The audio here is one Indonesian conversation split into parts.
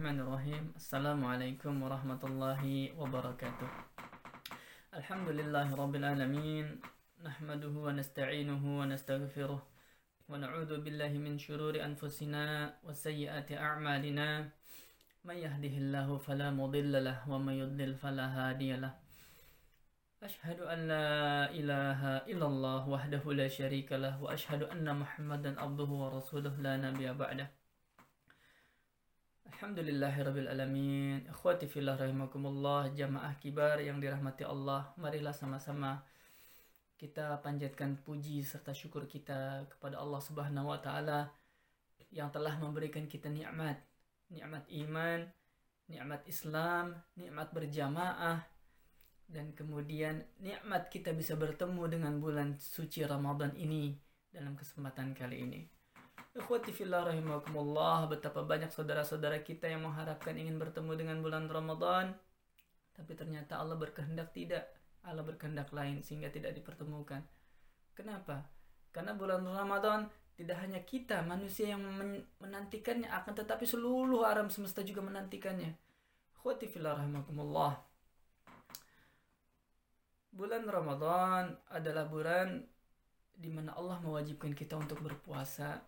الرحمن الرحيم السلام عليكم ورحمة الله وبركاته الحمد لله رب العالمين نحمده ونستعينه ونستغفره ونعوذ بالله من شرور أنفسنا وسيئات أعمالنا من يهده الله فلا مضل له ومن يضلل فلا هادي له أشهد أن لا إله إلا الله وحده لا شريك له وأشهد أن محمدا عبده ورسوله لا نبي بعده Alhamdulillahirabbil alamin. Ikhwati fillah rahimakumullah, jamaah kibar yang dirahmati Allah. Marilah sama-sama kita panjatkan puji serta syukur kita kepada Allah Subhanahu wa taala yang telah memberikan kita nikmat, nikmat iman, nikmat Islam, nikmat berjamaah, dan kemudian nikmat kita bisa bertemu dengan bulan suci Ramadan ini dalam kesempatan kali ini. Ikhwati fillah rahimakumullah, betapa banyak saudara-saudara kita yang mengharapkan ingin bertemu dengan bulan Ramadan, tapi ternyata Allah berkehendak tidak. Allah berkehendak lain sehingga tidak dipertemukan. Kenapa? Karena bulan Ramadan tidak hanya kita manusia yang menantikannya akan tetapi seluruh alam semesta juga menantikannya. Ikhwati fillah rahimakumullah bulan Ramadan adalah bulan di mana Allah mewajibkan kita untuk berpuasa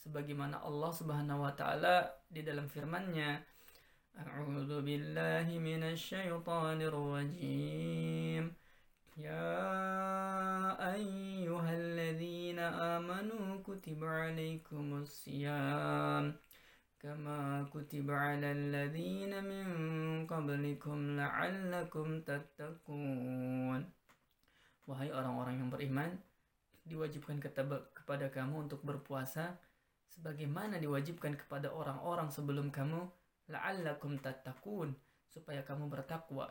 sebagaimana Allah Subhanahu wa taala di dalam firman-Nya A'udzu billahi minasyaitonir rajim Ya ayyuhalladzina amanu kutiba 'alaikumus siyam. Kama kutiba 'alal ladzina min qablikum la'allakum tattaqun. Wahai orang-orang yang beriman diwajibkan kepada kamu untuk berpuasa sebagaimana diwajibkan kepada orang-orang sebelum kamu la'allakum tattaqun supaya kamu bertakwa.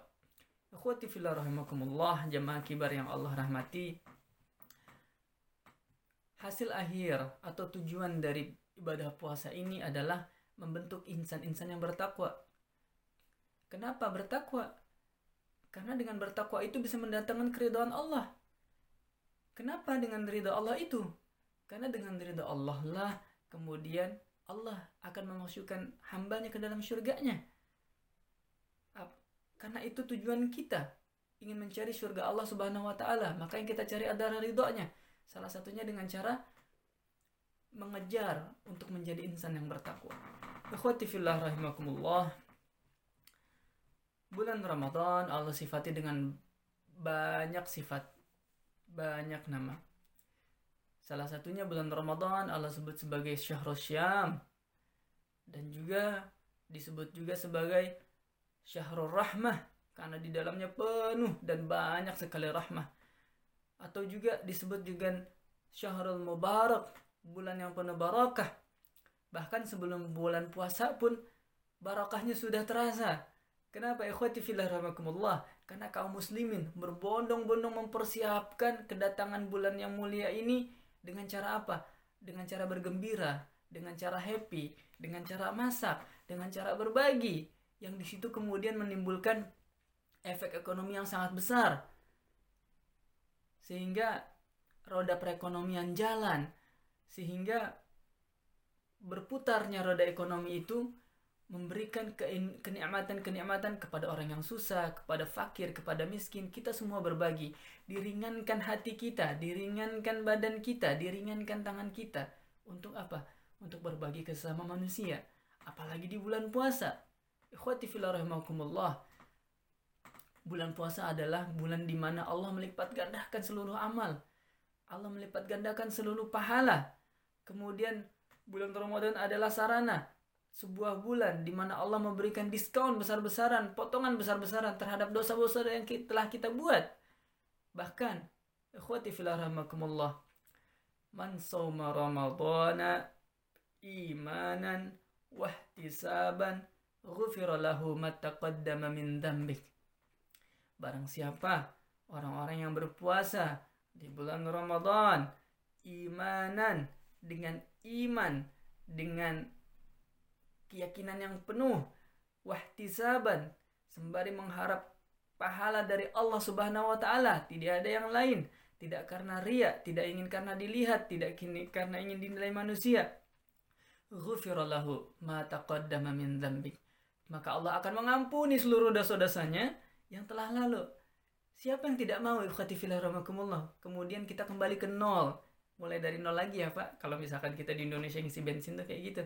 Akhwati fillah rahimakumullah, jamaah kibar yang Allah rahmati. Hasil akhir atau tujuan dari ibadah puasa ini adalah membentuk insan-insan yang bertakwa. Kenapa bertakwa? Karena dengan bertakwa itu bisa mendatangkan keridhaan Allah. Kenapa dengan ridha Allah itu? Karena dengan ridha Allah lah kemudian Allah akan memasukkan hambanya ke dalam surganya. Karena itu tujuan kita ingin mencari surga Allah Subhanahu wa taala, maka yang kita cari adalah ridhonya. Salah satunya dengan cara mengejar untuk menjadi insan yang bertakwa. Rahimakumullah. Bulan Ramadan Allah sifati dengan banyak sifat, banyak nama. Salah satunya bulan Ramadan Allah sebut sebagai Syahrul Syam dan juga disebut juga sebagai Syahrul Rahmah karena di dalamnya penuh dan banyak sekali rahmah. Atau juga disebut juga Syahrul Mubarak bulan yang penuh barakah. Bahkan sebelum bulan puasa pun barakahnya sudah terasa. Kenapa ikhwati fillah rahmakumullah? Karena kaum muslimin berbondong-bondong mempersiapkan kedatangan bulan yang mulia ini dengan cara apa? Dengan cara bergembira, dengan cara happy, dengan cara masak, dengan cara berbagi. Yang di situ kemudian menimbulkan efek ekonomi yang sangat besar. Sehingga roda perekonomian jalan, sehingga berputarnya roda ekonomi itu memberikan kenikmatan-kenikmatan kepada orang yang susah, kepada fakir, kepada miskin. Kita semua berbagi. Diringankan hati kita, diringankan badan kita, diringankan tangan kita. Untuk apa? Untuk berbagi ke sesama manusia. Apalagi di bulan puasa. Ikhwati fillah Bulan puasa adalah bulan di mana Allah melipat gandakan seluruh amal. Allah melipat gandakan seluruh pahala. Kemudian bulan Ramadan adalah sarana sebuah bulan di mana Allah memberikan diskon besar-besaran, potongan besar-besaran terhadap dosa-dosa yang telah kita buat. Bahkan, ikhwati fillah rahmakumullah, man sawma ramadana imanan wahtisaban ghufira lahu ma taqaddama min dhanbik. Barang siapa orang-orang yang berpuasa di bulan Ramadan imanan dengan iman dengan keyakinan yang penuh wahtisaban sembari mengharap pahala dari Allah Subhanahu wa taala tidak ada yang lain tidak karena ria tidak ingin karena dilihat tidak kini karena ingin dinilai manusia ghufira lahu ma taqaddama min. Maka Allah akan mengampuni seluruh dosa-dosanya yang telah lalu. Siapa yang tidak mau ikhwati fillah rahmakumullah? Kemudian kita kembali ke nol. Mulai dari nol lagi ya, Pak. Kalau misalkan kita di Indonesia ngisi bensin tuh kayak gitu.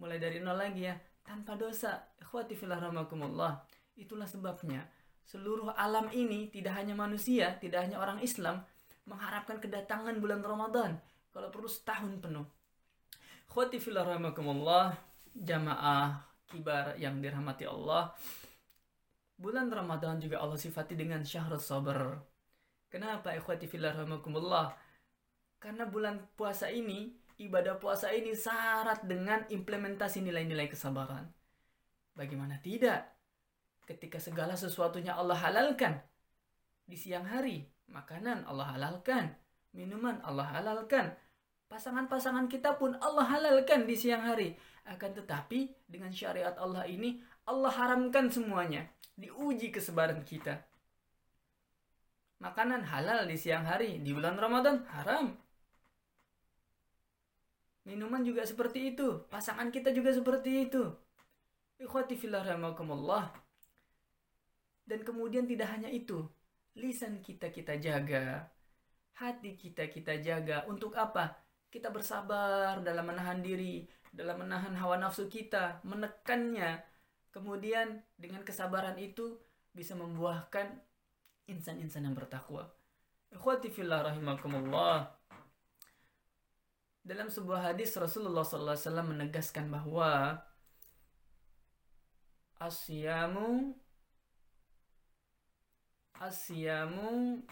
Mulai dari nol lagi ya, tanpa dosa. Rahmakumullah. Itulah sebabnya seluruh alam ini tidak hanya manusia, tidak hanya orang Islam mengharapkan kedatangan bulan Ramadan. Kalau perlu setahun penuh. Rahmakumullah, jamaah kibar yang dirahmati Allah. Bulan Ramadan juga Allah sifati dengan syahrul sabar. Kenapa ikhwati rahmakumullah? Karena bulan puasa ini, ibadah puasa ini syarat dengan implementasi nilai-nilai kesabaran. Bagaimana tidak? Ketika segala sesuatunya Allah halalkan di siang hari, makanan Allah halalkan, minuman Allah halalkan, pasangan-pasangan kita pun Allah halalkan di siang hari. Akan tetapi dengan syariat Allah ini Allah haramkan semuanya diuji kesebaran kita. Makanan halal di siang hari, di bulan Ramadan haram. Minuman juga seperti itu, pasangan kita juga seperti itu. Ikhwati fillah rahmakumullah. Dan kemudian tidak hanya itu, lisan kita kita jaga, hati kita kita jaga. Untuk apa? Kita bersabar dalam menahan diri, dalam menahan hawa nafsu kita, menekannya, Kemudian dengan kesabaran itu bisa membuahkan insan-insan yang bertakwa. Ikhwati fillah rahimakumullah. Dalam sebuah hadis Rasulullah SAW menegaskan bahwa asyamu asyamu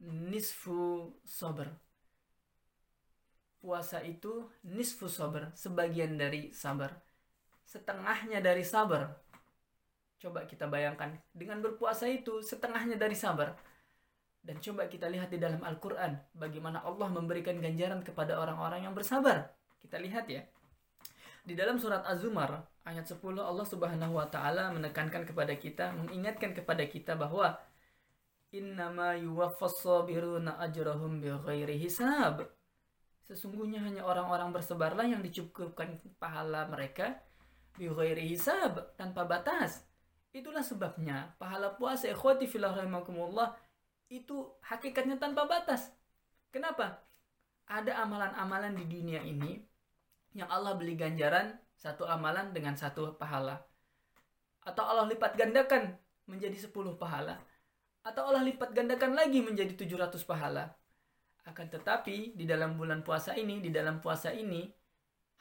nisfu sabar. Puasa itu nisfu sabar, sebagian dari sabar setengahnya dari sabar. Coba kita bayangkan, dengan berpuasa itu setengahnya dari sabar. Dan coba kita lihat di dalam Al-Quran, bagaimana Allah memberikan ganjaran kepada orang-orang yang bersabar. Kita lihat ya. Di dalam surat Az-Zumar, ayat 10, Allah subhanahu wa ta'ala menekankan kepada kita, mengingatkan kepada kita bahwa Innama yuwaffas sabiruna ajrahum bighairi hisab. Sesungguhnya hanya orang-orang bersabarlah yang dicukupkan pahala mereka bighairi hisab tanpa batas. Itulah sebabnya pahala puasa ikhwati fillah rahimakumullah itu hakikatnya tanpa batas. Kenapa? Ada amalan-amalan di dunia ini yang Allah beli ganjaran satu amalan dengan satu pahala. Atau Allah lipat gandakan menjadi 10 pahala. Atau Allah lipat gandakan lagi menjadi 700 pahala. Akan tetapi di dalam bulan puasa ini, di dalam puasa ini,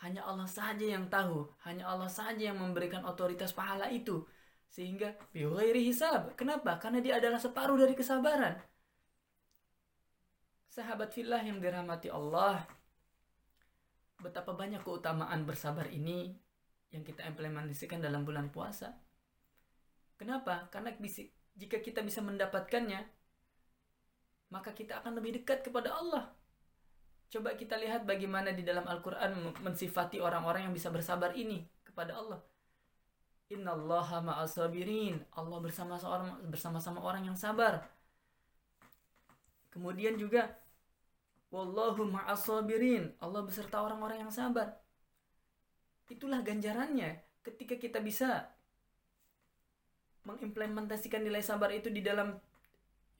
hanya Allah saja yang tahu, hanya Allah saja yang memberikan otoritas pahala itu. Sehingga biwairi hisab. Kenapa? Karena dia adalah separuh dari kesabaran. Sahabat fillah yang dirahmati Allah, betapa banyak keutamaan bersabar ini yang kita implementasikan dalam bulan puasa. Kenapa? Karena jika kita bisa mendapatkannya, maka kita akan lebih dekat kepada Allah. Coba kita lihat bagaimana di dalam Al-Quran mensifati orang-orang yang bisa bersabar ini kepada Allah. Innallaha ma'asabirin. Allah bersama seorang bersama-sama orang yang sabar. Kemudian juga wallahu ma'asabirin. Allah beserta orang-orang yang sabar. Itulah ganjarannya ketika kita bisa mengimplementasikan nilai sabar itu di dalam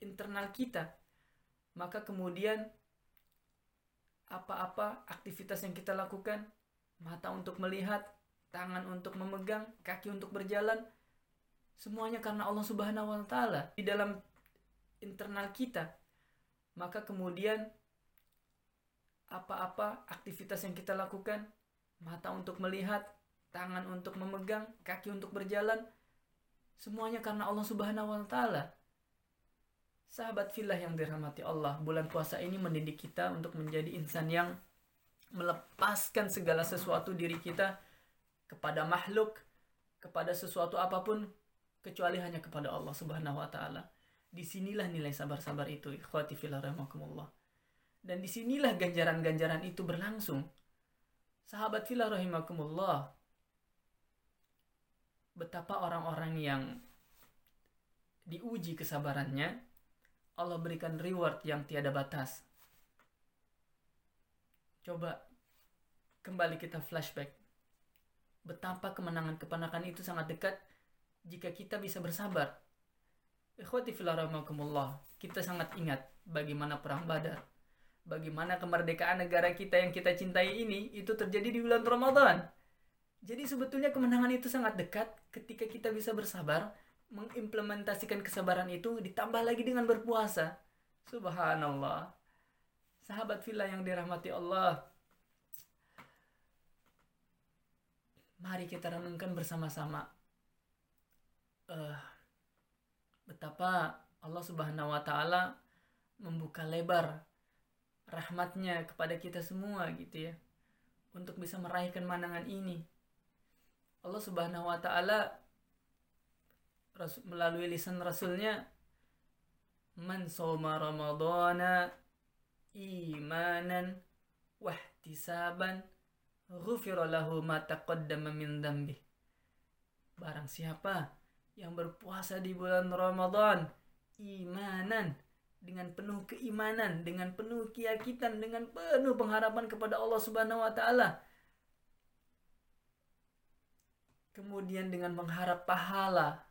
internal kita. Maka kemudian apa-apa aktivitas yang kita lakukan, mata untuk melihat, tangan untuk memegang, kaki untuk berjalan, semuanya karena Allah Subhanahu wa taala di dalam internal kita. Maka kemudian apa-apa aktivitas yang kita lakukan, mata untuk melihat, tangan untuk memegang, kaki untuk berjalan, semuanya karena Allah Subhanahu wa taala. Sahabat filah yang dirahmati Allah, bulan puasa ini mendidik kita untuk menjadi insan yang melepaskan segala sesuatu diri kita kepada makhluk, kepada sesuatu apa pun kecuali hanya kepada Allah Subhanahu wa taala. Di sinilah nilai sabar-sabar itu, ikhwati fillah rahimakumullah. Dan di sinilah ganjaran-ganjaran itu berlangsung. Sahabat filah rahimakumullah, betapa orang-orang yang diuji kesabarannya Allah berikan reward yang tiada batas. Coba kembali kita flashback. Betapa kemenangan-kemenangan itu sangat dekat jika kita bisa bersabar. Ikhwati filarahimakumullah, kita sangat ingat bagaimana perang Badar. Bagaimana kemerdekaan negara kita yang kita cintai ini itu terjadi di bulan Ramadan. Jadi sebetulnya kemenangan itu sangat dekat ketika kita bisa bersabar, mengimplementasikan kesabaran itu ditambah lagi dengan berpuasa. Subhanallah. Sahabat villa yang dirahmati Allah. Mari kita renungkan bersama-sama. Uh, betapa Allah Subhanahu wa taala membuka lebar rahmatnya kepada kita semua gitu ya untuk bisa meraih kemenangan ini Allah Subhanahu wa taala melalui lisan rasulnya man soma ramadana imanan wahtisaban barang siapa yang berpuasa di bulan Ramadan imanan dengan penuh keimanan, dengan penuh keyakinan, dengan penuh pengharapan kepada Allah Subhanahu wa taala kemudian dengan mengharap pahala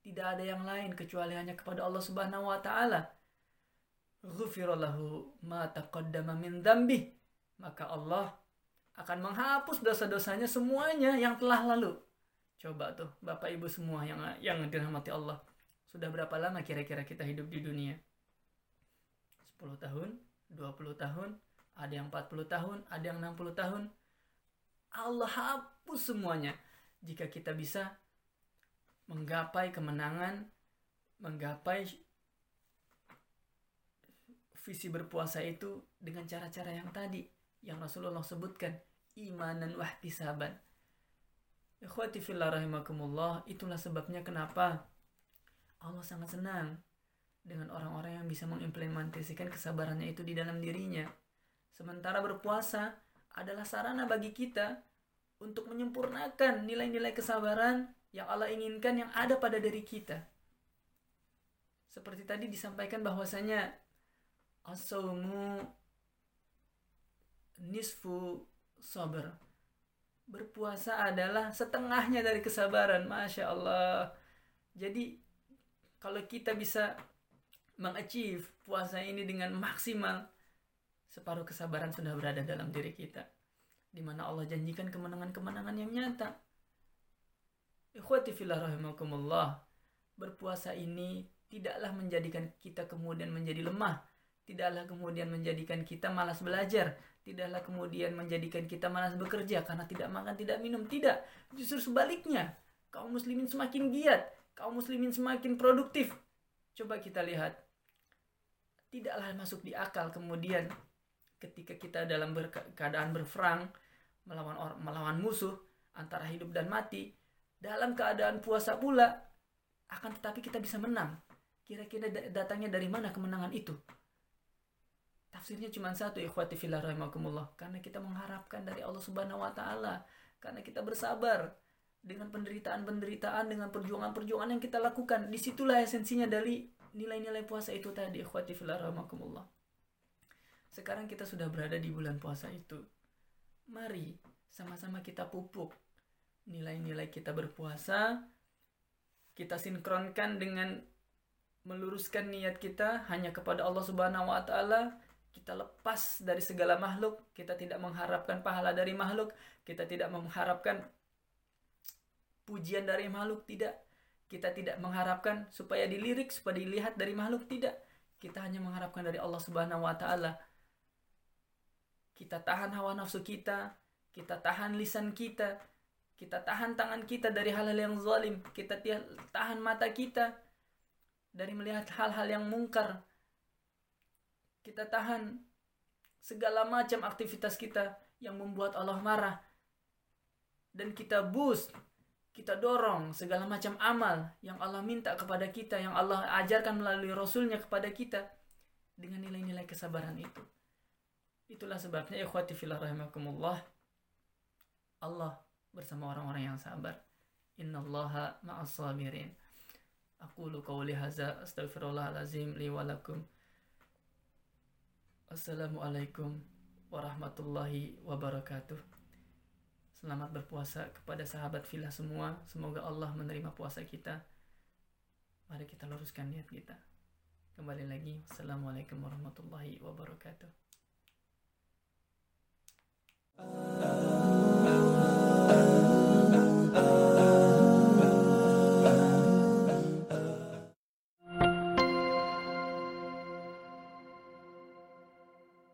tidak ada yang lain kecuali hanya kepada Allah Subhanahu wa taala. Ghufirallahu ma taqaddama min dzambi maka Allah akan menghapus dosa-dosanya semuanya yang telah lalu. Coba tuh Bapak Ibu semua yang yang dirahmati Allah. Sudah berapa lama kira-kira kita hidup di dunia? 10 tahun 20 tahun ada yang 40 tahun ada yang 60 tahun. Allah hapus semuanya. Jika kita bisa menggapai kemenangan, menggapai visi berpuasa itu dengan cara-cara yang tadi yang Rasulullah sebutkan imanan wahtisaban. Ikhwati fillah rahimakumullah, itulah sebabnya kenapa Allah sangat senang dengan orang-orang yang bisa mengimplementasikan kesabarannya itu di dalam dirinya. Sementara berpuasa adalah sarana bagi kita untuk menyempurnakan nilai-nilai kesabaran yang Allah inginkan yang ada pada diri kita. Seperti tadi disampaikan bahwasanya asaumu nisfu sabar. Berpuasa adalah setengahnya dari kesabaran. Masya Allah. Jadi kalau kita bisa mengachieve puasa ini dengan maksimal, separuh kesabaran sudah berada dalam diri kita di mana Allah janjikan kemenangan-kemenangan yang nyata. Ikhwati fillah rahimakumullah. Berpuasa ini tidaklah menjadikan kita kemudian menjadi lemah, tidaklah kemudian menjadikan kita malas belajar, tidaklah kemudian menjadikan kita malas bekerja karena tidak makan, tidak minum, tidak. Justru sebaliknya, kaum muslimin semakin giat, kaum muslimin semakin produktif. Coba kita lihat. Tidaklah masuk di akal kemudian ketika kita dalam keadaan berperang melawan orang melawan musuh antara hidup dan mati dalam keadaan puasa pula akan tetapi kita bisa menang kira-kira datangnya dari mana kemenangan itu tafsirnya cuma satu ikhwati fillah rahimakumullah karena kita mengharapkan dari Allah Subhanahu wa taala karena kita bersabar dengan penderitaan-penderitaan dengan perjuangan-perjuangan yang kita lakukan di situlah esensinya dari nilai-nilai puasa itu tadi ikhwati fillah rahimakumullah sekarang kita sudah berada di bulan puasa itu. Mari sama-sama kita pupuk nilai-nilai kita berpuasa. Kita sinkronkan dengan meluruskan niat kita hanya kepada Allah Subhanahu wa taala. Kita lepas dari segala makhluk, kita tidak mengharapkan pahala dari makhluk, kita tidak mengharapkan pujian dari makhluk, tidak. Kita tidak mengharapkan supaya dilirik, supaya dilihat dari makhluk, tidak. Kita hanya mengharapkan dari Allah Subhanahu wa taala kita tahan hawa nafsu kita, kita tahan lisan kita, kita tahan tangan kita dari hal-hal yang zalim, kita tahan mata kita dari melihat hal-hal yang mungkar. Kita tahan segala macam aktivitas kita yang membuat Allah marah. Dan kita boost, kita dorong segala macam amal yang Allah minta kepada kita, yang Allah ajarkan melalui Rasulnya kepada kita dengan nilai-nilai kesabaran itu. Itulah sebabnya ikhwati fillah rahimakumullah Allah bersama orang-orang yang sabar. Innallaha ma'as sabirin. Aqulu qawli hadza astaghfirullahalazim li. Assalamualaikum warahmatullahi wabarakatuh. Selamat berpuasa kepada sahabat filah semua. Semoga Allah menerima puasa kita. Mari kita luruskan niat kita. Kembali lagi, Assalamualaikum warahmatullahi wabarakatuh. Uh.